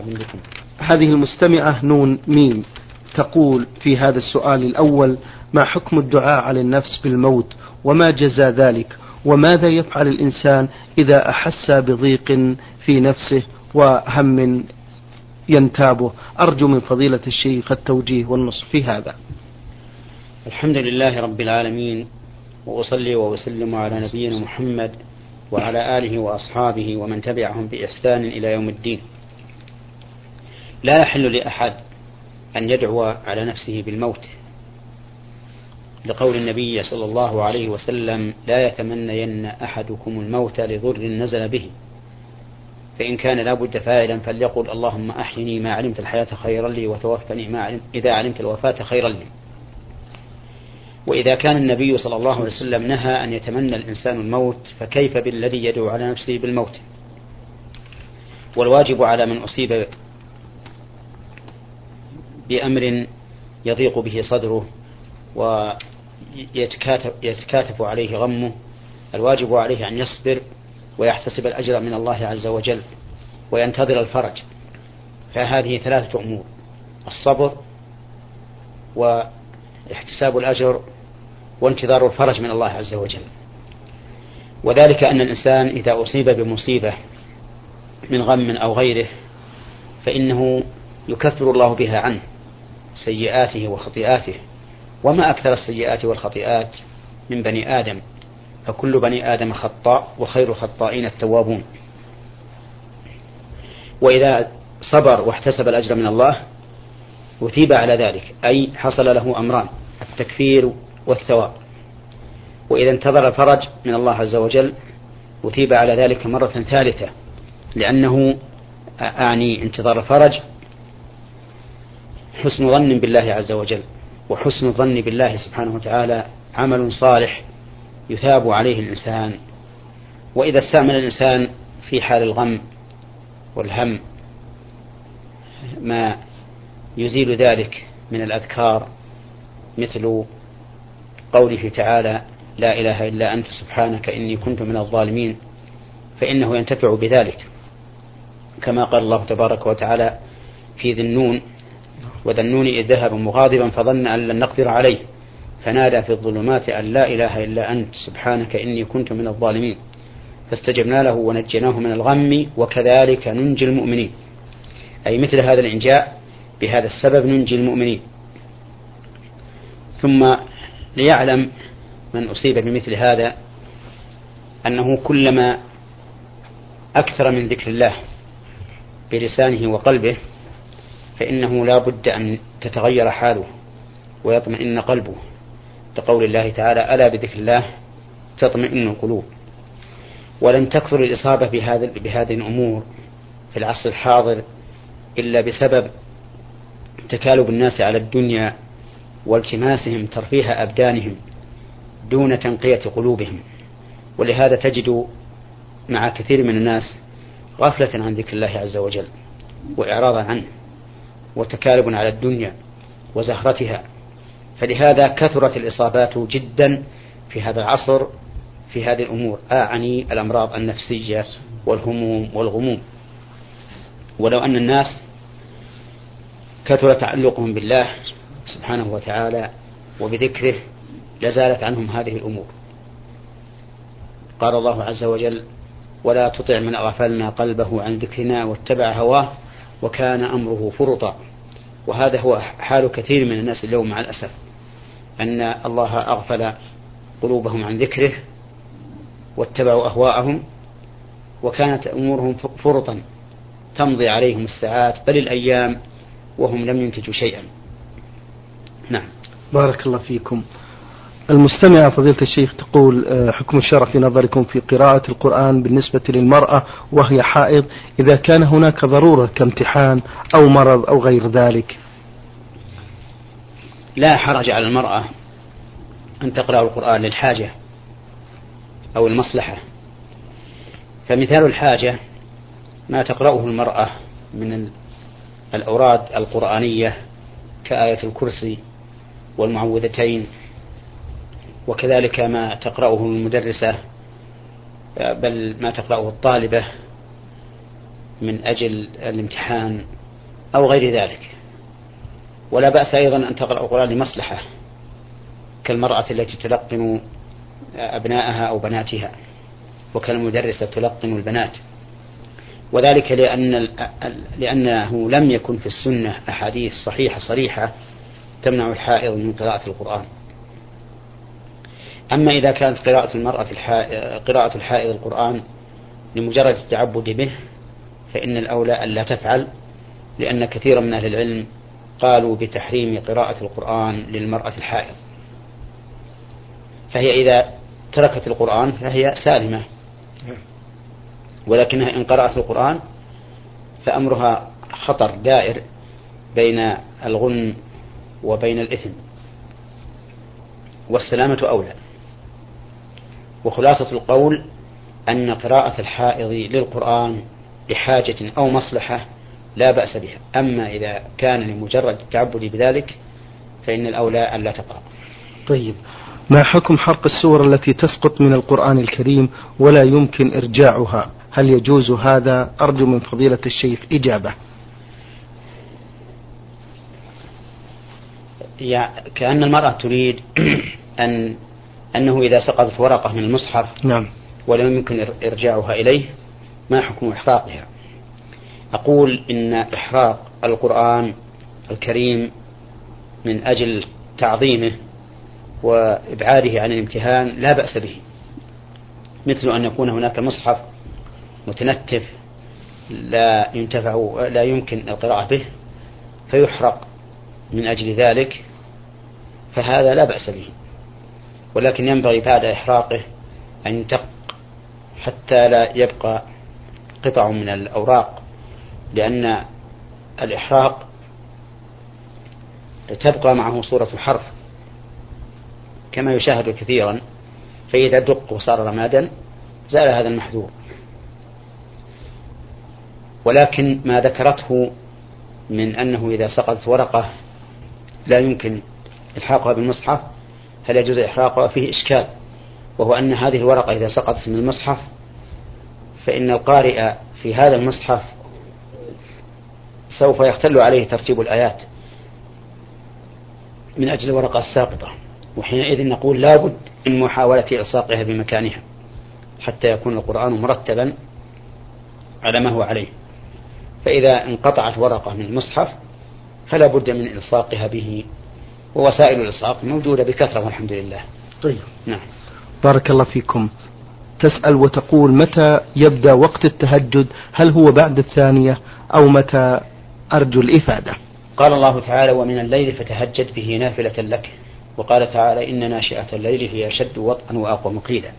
ومرحبا بكم هذه المستمعة نون ميم تقول في هذا السؤال الأول ما حكم الدعاء على النفس بالموت؟ وما جزى ذلك؟ وماذا يفعل الإنسان إذا أحس بضيق في نفسه وهم ينتابه؟ أرجو من فضيلة الشيخ التوجيه والنصح في هذا. الحمد لله رب العالمين وأصلي وأسلم على نبينا محمد وعلى آله وأصحابه ومن تبعهم بإحسان إلى يوم الدين. لا يحل لأحد أن يدعو على نفسه بالموت لقول النبي صلى الله عليه وسلم لا يتمنين أحدكم الموت لضر نزل به فإن كان لابد فاعلا فليقل اللهم أحيني ما علمت الحياة خيرا لي وتوفني ما علمت إذا علمت الوفاة خيرا لي. وإذا كان النبي صلى الله عليه وسلم نهى أن يتمنى الإنسان الموت فكيف بالذي يدعو على نفسه بالموت؟ والواجب على من أصيب بأمر يضيق به صدره ويتكاتف عليه غمه الواجب عليه أن يصبر ويحتسب الأجر من الله عز وجل وينتظر الفرج. فهذه ثلاثة أمور الصبر واحتساب الأجر وانتظار الفرج من الله عز وجل. وذلك أن الإنسان إذا أصيب بمصيبة من غم أو غيره فإنه يكفر الله بها عنه. سيئاته وخطيئاته. وما أكثر السيئات والخطيئات من بني آدم. فكل بني آدم خطاء وخير الخطائين التوابون. وإذا صبر واحتسب الأجر من الله أثيب على ذلك. أي حصل له أمران التكفير والثواب. وإذا انتظر الفرج من الله عز وجل أثيب على ذلك مرة ثالثة. لأنه أعني انتظار الفرج حسن ظن بالله عز وجل وحسن الظن بالله سبحانه وتعالى عمل صالح يثاب عليه الإنسان. وإذا استعمل الإنسان في حال الغم والهم ما يزيل ذلك من الأذكار مثل قوله تعالى لا إله إلا أنت سبحانك إني كنت من الظالمين فإنه ينتفع بذلك. كما قال الله تبارك وتعالى في ذي النون وذا النون إذ ذهب مغاضبا فظن أن لن نقدر عليه. فنادى في الظلمات أن لا إله إلا أنت سبحانك إني كنت من الظالمين. فاستجبنا له ونجيناه من الغم وكذلك ننجي المؤمنين. أي مثل هذا الإنجاء بهذا السبب ننجي المؤمنين. ثم ليعلم من أصيب بمثل هذا أنه كلما أكثر من ذكر الله بلسانه وقلبه فإنه لا بد أن تتغير حاله ويطمئن قلبه. لقول الله تعالى ألا بذكر الله تطمئن القلوب. ولن تكثر الإصابة بهذا بهذه الأمور في العصر الحاضر إلا بسبب تكالب الناس على الدنيا والتماسهم ترفيه أبدانهم دون تنقية قلوبهم. ولهذا تجد مع كثير من الناس غفلة عن ذكر الله عز وجل وإعراضا عنه. وتكالب على الدنيا وزهرتها. فلهذا كثرت الإصابات جدا في هذا العصر في هذه الأمور أعني الأمراض النفسية والهموم والغموم. ولو أن الناس كثر تعلقهم بالله سبحانه وتعالى وبذكره لزالت عنهم هذه الأمور. قال الله عز وجل ولا تطع من أغفلنا قلبه عن ذكرنا واتبع هواه وكان أمره فرطا. وهذا هو حال كثير من الناس اليوم مع الأسف. أن الله أغفل قلوبهم عن ذكره واتبعوا أهواءهم وكانت أمورهم فرطا. تمضي عليهم الساعات بل الأيام وهم لم ينتجوا شيئا. نعم. بارك الله فيكم. المستمعة فضيلة الشيخ تقول آه، حكم الشرع في نظركم في قراءة القرآن بالنسبة للمرأة وهي حائض إذا كان هناك ضرورة كامتحان أو مرض أو غير ذلك؟ لا حرج على المرأة أن تقرأ القرآن للحاجة أو المصلحة. فمثال الحاجة ما تقرأه المرأة من الأوراد القرآنية كآية الكرسي والمعوذتين وكذلك ما تقرأه المدرسة بل ما تقرأه الطالبة من أجل الامتحان أو غير ذلك. ولا بأس أيضا أن تقرأ القرآن لمصلحة كالمرأة التي تلقن أبنائها أو بناتها وكالمدرسة تلقن البنات. وذلك لأن لأنه لم يكن في السنة أحاديث صحيحة صريحة تمنع الحائض من قراءة القرآن. أما إذا كانت قراءة المرأة قراءة الحائض القرآن لمجرد التعبد به فإن الأولى ألا تفعل لأن كثيرا من أهل العلم قالوا بتحريم قراءة القرآن للمرأة الحائض. فهي إذا تركت القرآن فهي سالمة. ولكنها إن قرأت القرآن فأمرها خطر دائر بين الغن وبين الإثم. والسلامة أولى. وخلاصة القول أن قراءة الحائض للقرآن لحاجة أو مصلحة لا بأس بها. أما إذا كان لمجرد التعبد بذلك فإن الأولى أن لا تقرأ. طيب. ما حكم حرق السور التي تسقط من القرآن الكريم ولا يمكن إرجاعها؟ هل يجوز هذا؟ أرجو من فضيلة الشيخ إجابة. كأن المرأة تريد أن أنه إذا سقطت ورقة من المصحف نعم. ولم يمكن إرجاعها إليه ما حكم إحراقها أقول إن إحراق القرآن الكريم من أجل تعظيمه وإبعاده عن الامتهان لا بأس به. مثل أن يكون هناك مصحف متنتف لا ينتفع لا يمكن القراءة به فيحرق من أجل ذلك فهذا لا بأس به. ولكن ينبغي بعد إحراقه أن يدق حتى لا يبقى قطع من الأوراق لأن الإحراق تبقى معه صورة الحرف كما يشاهد كثيرا فإذا دق وصار رمادا زال هذا المحذور. ولكن ما ذكرته من أنه إذا سقطت ورقة لا يمكن إلحاقها بالمصحف هل يجوز إحراقها فيه إشكال؟ وهو أن هذه الورقة إذا سقطت من المصحف فإن القارئ في هذا المصحف سوف يختل عليه ترتيب الآيات من أجل الورقة الساقطة. وحينئذ نقول لابد من محاولة إلصاقها بمكانها حتى يكون القرآن مرتبا على ما هو عليه. فإذا انقطعت ورقة من المصحف فلا بد من إلصاقها به. ووسائل الإلصاق موجودة بكثرة والحمد لله. طيب. نعم. بارك الله فيكم. تسأل وتقول متى يبدأ وقت التهجد؟ هل هو بعد الثانية أو متى؟ أرجو الإفادة. قال الله تعالى ومن الليل فتهجد به نافلة لك. وقال تعالى إن ناشئة الليل هي أشد وطئا وأقوى مقيلا.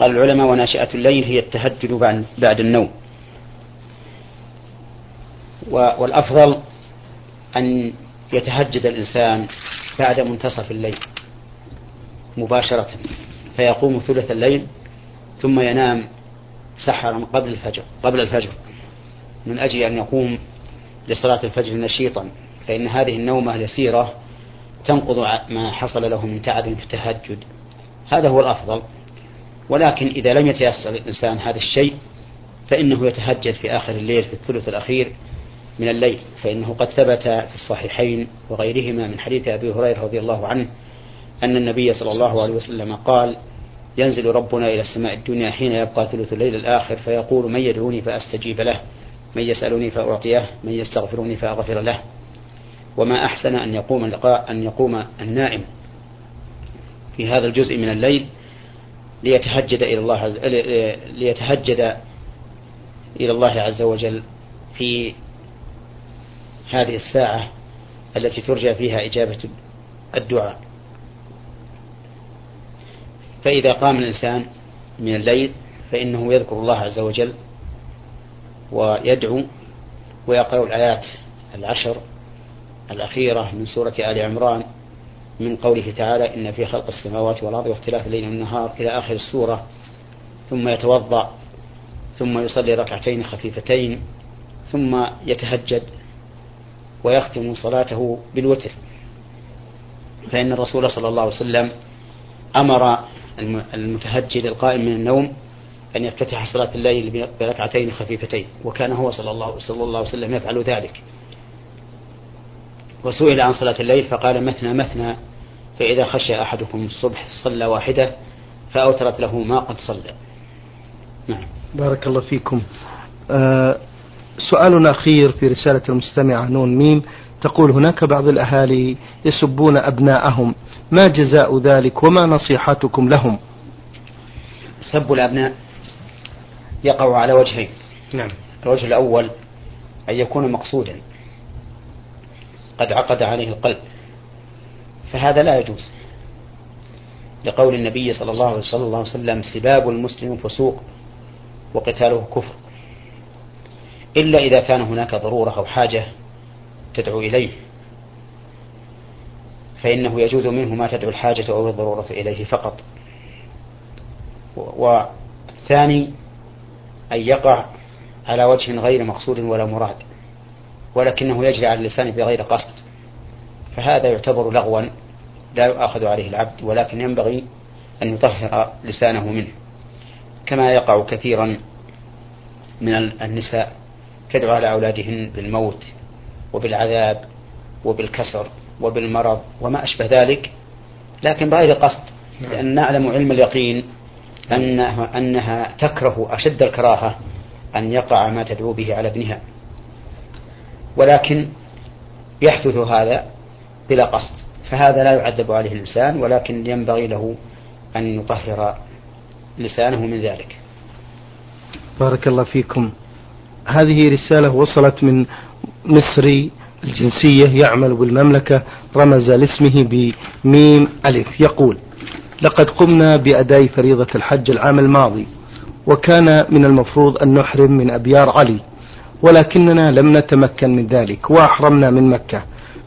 قال العلماء وناشئة الليل هي التهجد بعد النوم. والأفضل أن يتهجد الإنسان بعد منتصف الليل مباشرة فيقوم ثلث الليل ثم ينام سحرا قبل الفجر قبل الفجر. من أجل أن يقوم لصلاة الفجر نشيطا فإن هذه النومة اليسيرة تنقض ما حصل له من تعب في التهجد. هذا هو الأفضل. ولكن إذا لم يتيسر الإنسان هذا الشيء فإنه يتهجد في آخر الليل في الثلث الأخير من الليل فإنه قد ثبت في الصحيحين وغيرهما من حديث أبي هريرة رضي الله عنه أن النبي صلى الله عليه وسلم قال ينزل ربنا إلى السماء الدنيا حين يبقى ثلث الليل الآخر فيقول من يدعوني فأستجيب له من يسألني فأعطيه من يستغفرني فأغفر له وما أحسن أن يقوم اللقاء أن يقوم النائم في هذا الجزء من الليل ليتهجد إلى الله عز ليتهجد إلى الله عز وجل في هذه الساعة التي ترجى فيها إجابة الدعاء. فإذا قام الإنسان من الليل فإنه يذكر الله عز وجل ويدعو ويقرأ الآيات العشر الأخيرة من سورة آل عمران من قوله تعالى إن في خلق السماوات والأرض واختلاف الليل والنهار إلى آخر السورة ثم يتوضأ ثم يصلي ركعتين خفيفتين ثم يتهجد ويختم صلاته بالوتر. فإن الرسول صلى الله عليه وسلم أمر المتهجد القائم من النوم أن يفتتح صلاة الليل بركعتين خفيفتين وكان هو صلى الله, صلى الله عليه وسلم يفعل ذلك. وسئل عن صلاة الليل فقال مثنى مثنى فإذا خشى أحدكم الصبح صلى واحدة فأوترت له ما قد صلى. نعم. بارك الله فيكم. آه سؤال أخير في رسالة المستمعة نون ميم. تقول هناك بعض الأهالي يسبون أبناءهم. ما جزاء ذلك وما نصيحتكم لهم؟ سب الأبناء يقع على وجهين. نعم. الوجه الأول أن يكون مقصودا. قد عقد عليه القلب. فهذا لا يجوز. لقول النبي صلى الله عليه صلى الله عليه وسلم سباب المسلم فسوق وقتاله كفر. إلا إذا كان هناك ضرورة أو حاجة تدعو إليه فإنه يجوز منه ما تدعو الحاجة أو الضرورة إليه فقط. والثاني أن يقع على وجه غير مقصود ولا مراد ولكنه يجري على اللسان بغير قصد. فهذا يعتبر لغوا لا يؤاخذ عليه العبد ولكن ينبغي أن يطهر لسانه منه. كما يقع كثيرا من النساء. تدعو على أولادهن بالموت وبالعذاب وبالكسر وبالمرض وما أشبه ذلك لكن بغير قصد نعم. لأن نعلم علم اليقين أنها, أنها تكره أشد الكراهة أن يقع ما تدعو به على ابنها. ولكن يحدث هذا بلا قصد فهذا لا يعذب عليه الإنسان ولكن ينبغي له أن يطهر لسانه من ذلك. بارك الله فيكم. هذه رسالة وصلت من مصري الجنسية يعمل بالمملكة رمز لاسمه بميم ألف. يقول لقد قمنا بأداء فريضة الحج العام الماضي وكان من المفروض أن نحرم من أبيار علي ولكننا لم نتمكن من ذلك وأحرمنا من مكة.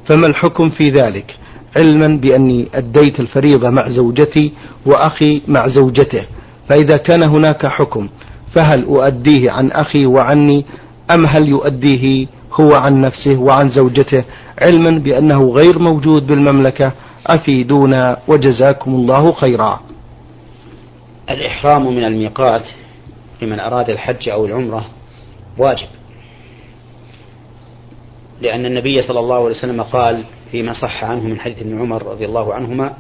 فما الحكم في ذلك؟ علما بأني أديت الفريضة مع زوجتي وأخي مع زوجته. فإذا كان هناك حكم فهل أؤديه عن أخي وعني أم هل يؤديه هو عن نفسه وعن زوجته علما بأنه غير موجود بالمملكة؟ أفيدونا وجزاكم الله خيرا. الإحرام من الميقات لمن أراد الحج أو العمرة واجب لأن النبي صلى الله عليه وسلم قال فيما صح عنه من حديث ابن عمر رضي الله عنهما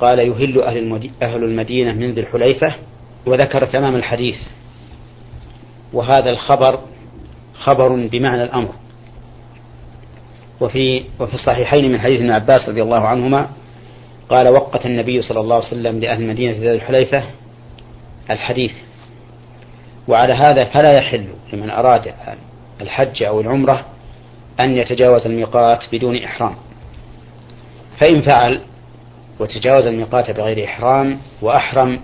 قال يهل أهل, المدينة من ذي الحليفة وذكر تمام الحديث. وهذا الخبر خبر بمعنى الأمر. وفي وفي الصحيحين من حديث ابن عباس رضي الله عنهما قال وقت النبي صلى الله عليه وسلم لأهل المدينة ذي الحليفة الحديث. وعلى هذا فلا يحل لمن أراد الحج أو العمرة أن يتجاوز الميقات بدون إحرام. فإن فعل وتجاوز الميقات بغير إحرام وأحرم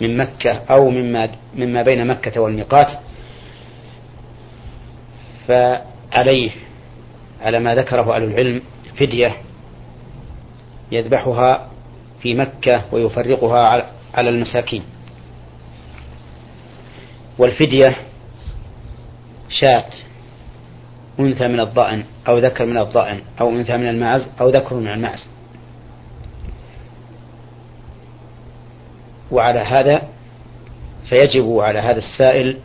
من مكة أو مما مما بين مكة والميقات فعليه على ما ذكره أهل العلم فدية يذبحها في مكة ويفرقها على المساكين. والفدية شاة أنثى من الضأن أو ذكر من الضأن أو أنثى من المعز أو ذكر من المعز وعلى هذا فيجب على هذا السائل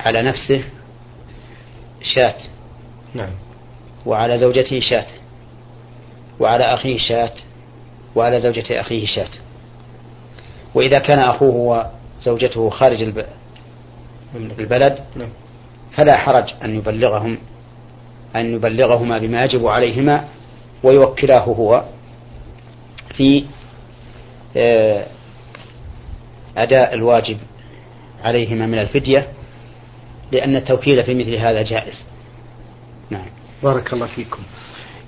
على نفسه شاة. نعم. وعلى زوجته شاة. وعلى أخيه شاة. وعلى زوجة أخيه شاة. وإذا كان أخوه وزوجته خارج البلد نعم. فلا حرج أن يبلغهم أن يبلغهما بما يجب عليهما ويوكلاه هو في أداء الواجب عليهما من الفدية لأن التوكيل في مثل هذا جائز. نعم. بارك الله فيكم.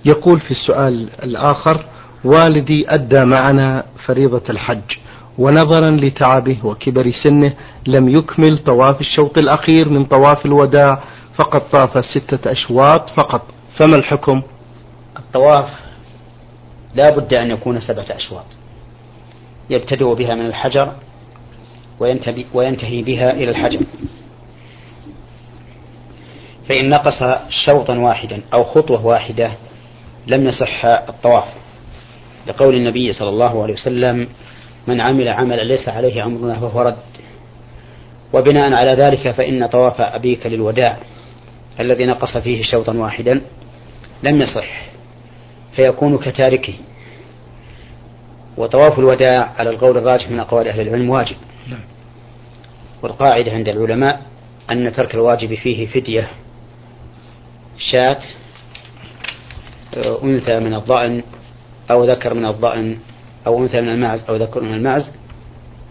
يقول في السؤال الآخر والدي أدى معنا فريضة الحج ونظرا لتعبه وكبر سنه لم يكمل طواف الشوط الأخير من طواف الوداع فقد طاف ستة أشواط فقط. فما الحكم؟ الطواف لا بد أن يكون سبعة أشواط. يبتدئ بها من الحجر وينتهي بها إلى الحجر. فإن نقص شوطا واحدا أو خطوة واحدة لم يصح الطواف. لقول النبي صلى الله عليه وسلم من عمل عملا ليس عليه أمرنا فهو رد. وبناء على ذلك فإن طواف أبيك للوداع الذي نقص فيه شوطا واحدا لم يصح فيكون كتاركه. وطواف الوداع على القول الراجح من أقوال أهل العلم واجب نعم. والقاعدة عند العلماء أن ترك الواجب فيه فدية شاة أنثى من الضأن أو ذكر من الضأن أو أنثى من المعز أو ذكر من المعز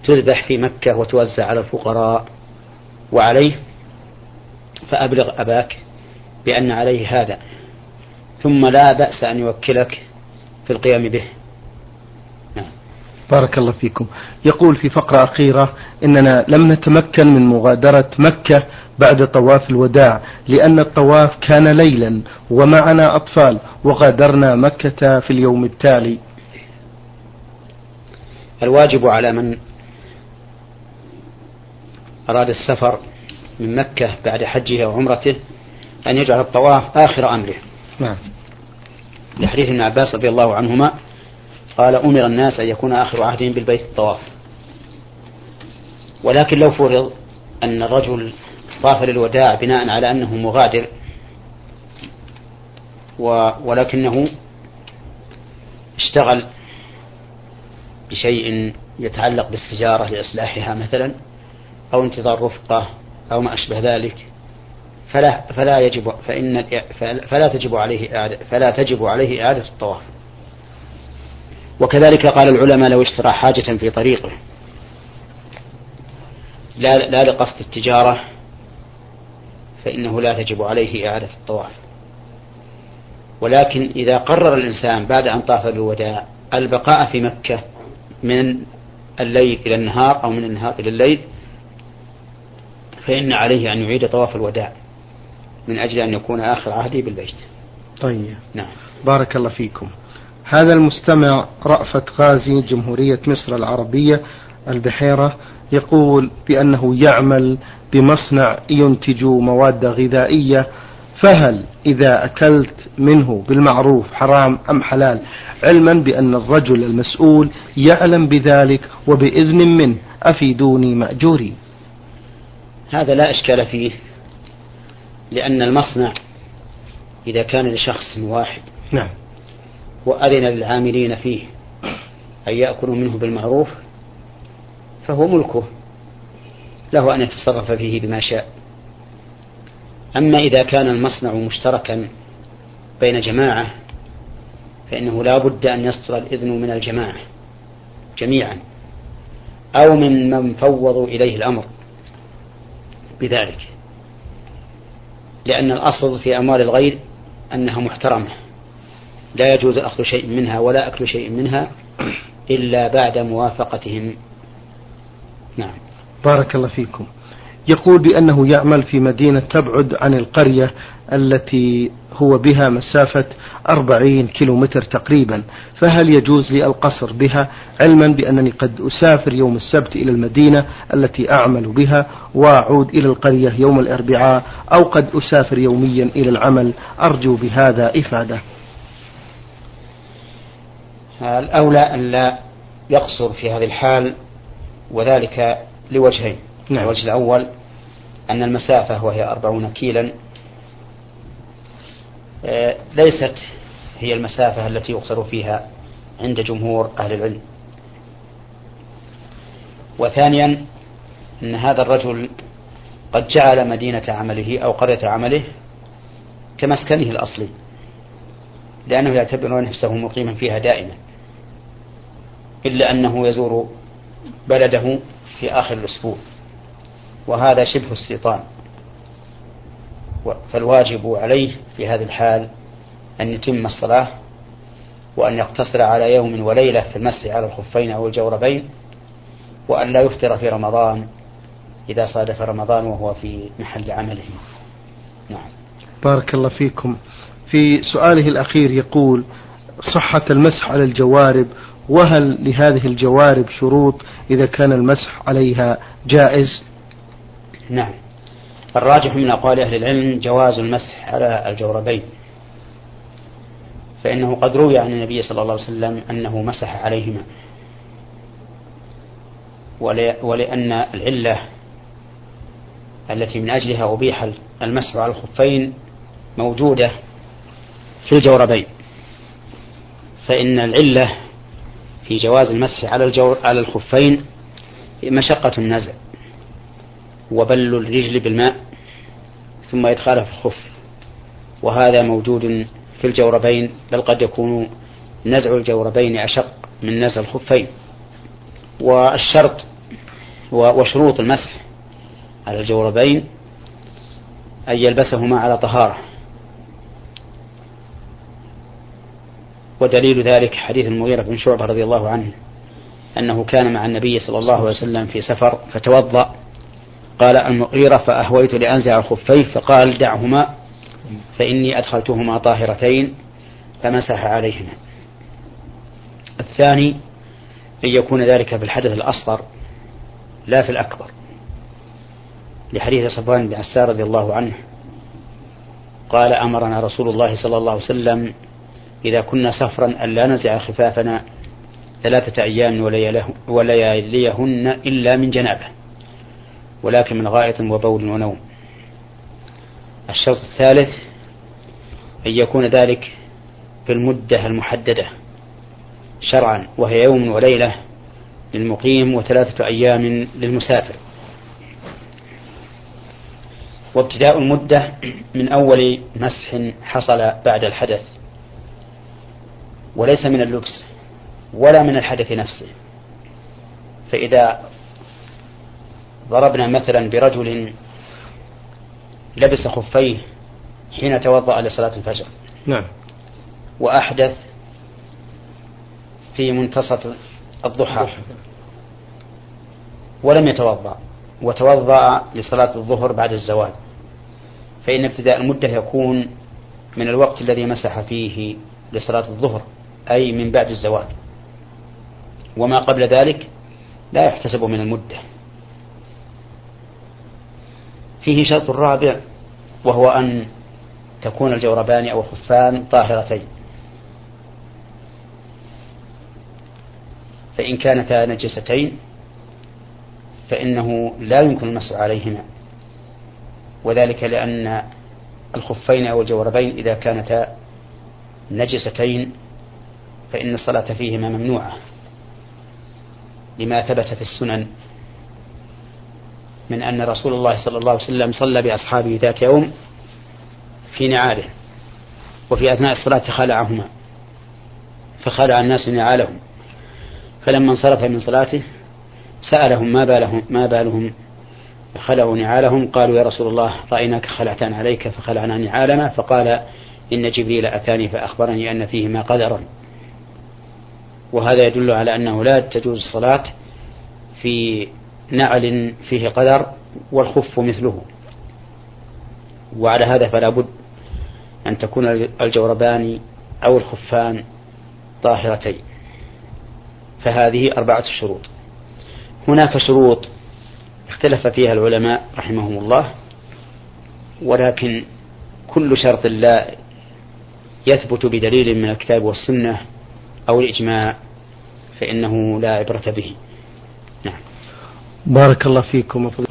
تذبح في مكة وتوزع على الفقراء وعليه فأبلغ أباك بأن عليه هذا ثم لا بأس أن يوكلك في القيام به. بارك الله فيكم. يقول في فقرة أخيرة إننا لم نتمكن من مغادرة مكة بعد طواف الوداع لأن الطواف كان ليلا ومعنا أطفال وغادرنا مكة في اليوم التالي. الواجب على من أراد السفر من مكة بعد حجه أو عمرته أن يجعل الطواف آخر أمره. نعم. لحديث ابن عباس رضي الله عنهما قال أمر الناس أن يكون آخر عهدهم بالبيت الطواف. ولكن لو فرض أن الرجل طاف للوداع بناء على أنه مغادر ولكنه اشتغل بشيء يتعلق بالسجارة لإصلاحها مثلا أو انتظار رفقة أو ما أشبه ذلك فلا فلا يجب فإن فلا تجب عليه فلا تجب عليه إعادة الطواف. وكذلك قال العلماء لو اشترى حاجة في طريقه. لا لا لقصد التجارة فإنه لا تجب عليه إعادة الطواف. ولكن إذا قرر الإنسان بعد أن طاف الوداع البقاء في مكة من الليل إلى النهار أو من النهار إلى الليل فإن عليه أن يعيد طواف الوداع من أجل أن يكون آخر عهده بالبيت. طيب. نعم. بارك الله فيكم. هذا المستمع رأفت غازي جمهورية مصر العربية البحيرة يقول بأنه يعمل بمصنع ينتج مواد غذائية فهل إذا أكلت منه بالمعروف حرام أم حلال؟ علما بأن الرجل المسؤول يعلم بذلك وبإذن منه. أفيدوني مأجوري. هذا لا إشكال فيه لأن المصنع إذا كان لشخص واحد نعم. وأذن للعاملين فيه أن يأكلوا منه بالمعروف فهو ملكه له أن يتصرف فيه بما شاء. أما إذا كان المصنع مشتركا بين جماعة فإنه لا بد أن يصدر الإذن من الجماعة جميعا أو من من فوضوا إليه الأمر بذلك لأن الأصل في أموال الغير أنها محترمة. لا يجوز أخذ شيء منها ولا أكل شيء منها إلا بعد موافقتهم. نعم. بارك الله فيكم. يقول بأنه يعمل في مدينة تبعد عن القرية التي هو بها مسافة أربعين كيلومتر تقريبا. فهل يجوز لي القصر بها علما بأنني قد أسافر يوم السبت إلى المدينة التي أعمل بها وأعود إلى القرية يوم الأربعاء أو قد أسافر يوميا إلى العمل؟ أرجو بهذا إفادة. الأولى أن لا يقصر في هذه الحال وذلك لوجهين. نعم. الوجه الأول أن المسافة وهي أربعون كيلا آه، ليست هي المسافة التي يقصر فيها عند جمهور أهل العلم. وثانيا أن هذا الرجل قد جعل مدينة عمله أو قرية عمله كمسكنه الأصلي لأنه يعتبر نفسه مقيما فيها دائما. إلا أنه يزور بلده في آخر الأسبوع. وهذا شبه استيطان فالواجب عليه في هذه الحال أن يتم الصلاة وأن يقتصر على يوم وليلة في المسح على الخفين أو الجوربين وأن لا يفطر في رمضان إذا صادف رمضان وهو في محل عمله. نعم. بارك الله فيكم. في سؤاله الأخير يقول صحة المسح على الجوارب وهل لهذه الجوارب شروط إذا كان المسح عليها جائز؟ نعم. الراجح من أقوال أهل العلم جواز المسح على الجوربين. فإنه قد روي عن النبي صلى الله عليه وسلم أنه مسح عليهما. ولأن العلة التي من أجلها أبيح المسح على الخفين موجودة في الجوربين. فإن العلة في جواز المسح على الجور على الخفين مشقة النزع وبل الرجل بالماء ثم إدخاله في الخف. وهذا موجود في الجوربين بل قد يكون نزع الجوربين أشق من نزع الخفين. والشرط وشروط المسح على الجوربين أن يلبسهما على طهارة. ودليل ذلك حديث المغيرة بن شعبة رضي الله عنه أنه كان مع النبي صلى الله عليه وسلم في سفر فتوضأ قال المغيرة فأهويت لأنزع خفيه فقال دعهما فإني أدخلتهما طاهرتين فمسح عليهما. الثاني أن يكون ذلك في الحدث الأصغر لا في الأكبر لحديث صفوان بن عسار رضي الله عنه قال أمرنا رسول الله صلى الله عليه وسلم إذا كنا سفرا ألا نزع خفافنا ثلاثة أيام ولياليهن إلا من جنابة ولكن من غائط وبول ونوم. الشرط الثالث أن يكون ذلك في المدة المحددة شرعا وهي يوم وليلة للمقيم وثلاثة أيام للمسافر. وابتداء المدة من أول مسح حصل بعد الحدث. وليس من اللبس ولا من الحدث نفسه. فإذا ضربنا مثلا برجل لبس خفيه حين توضأ لصلاة الفجر. نعم. وأحدث في منتصف الضحى. ولم يتوضأ وتوضأ لصلاة الظهر بعد الزوال. فإن ابتداء المدة يكون من الوقت الذي مسح فيه لصلاة الظهر. أي من بعد الزوال وما قبل ذلك لا يحتسب من المدة. فيه شرط رابع وهو أن تكون الجوربان أو الخفان طاهرتين. فإن كانتا نجستين فإنه لا يمكن المسح عليهما. وذلك لأن الخفين أو الجوربين إذا كانتا نجستين فإن الصلاة فيهما ممنوعة. لما ثبت في السنن من أن رسول الله صلى الله عليه وسلم صلى بأصحابه ذات يوم في نعاله وفي أثناء الصلاة خلعهما فخلع الناس نعالهم. فلما انصرف من صلاته سألهم ما بالهم ما بالهم؟ خلعوا نعالهم. قالوا يا رسول الله رأيناك خلعتان عليك فخلعنا نعالنا. فقال إن جبريل أتاني فأخبرني أن فيهما قدرا. وهذا يدل على أنه لا تجوز الصلاة في نعل فيه قدر والخف مثله. وعلى هذا فلا بد أن تكون الجوربان أو الخفان طاهرتين. فهذه أربعة شروط. هناك شروط اختلف فيها العلماء رحمهم الله ولكن كل شرط لا يثبت بدليل من الكتاب والسنة أو الإجماع فإنه لا عبرة به. نعم. بارك الله فيكم.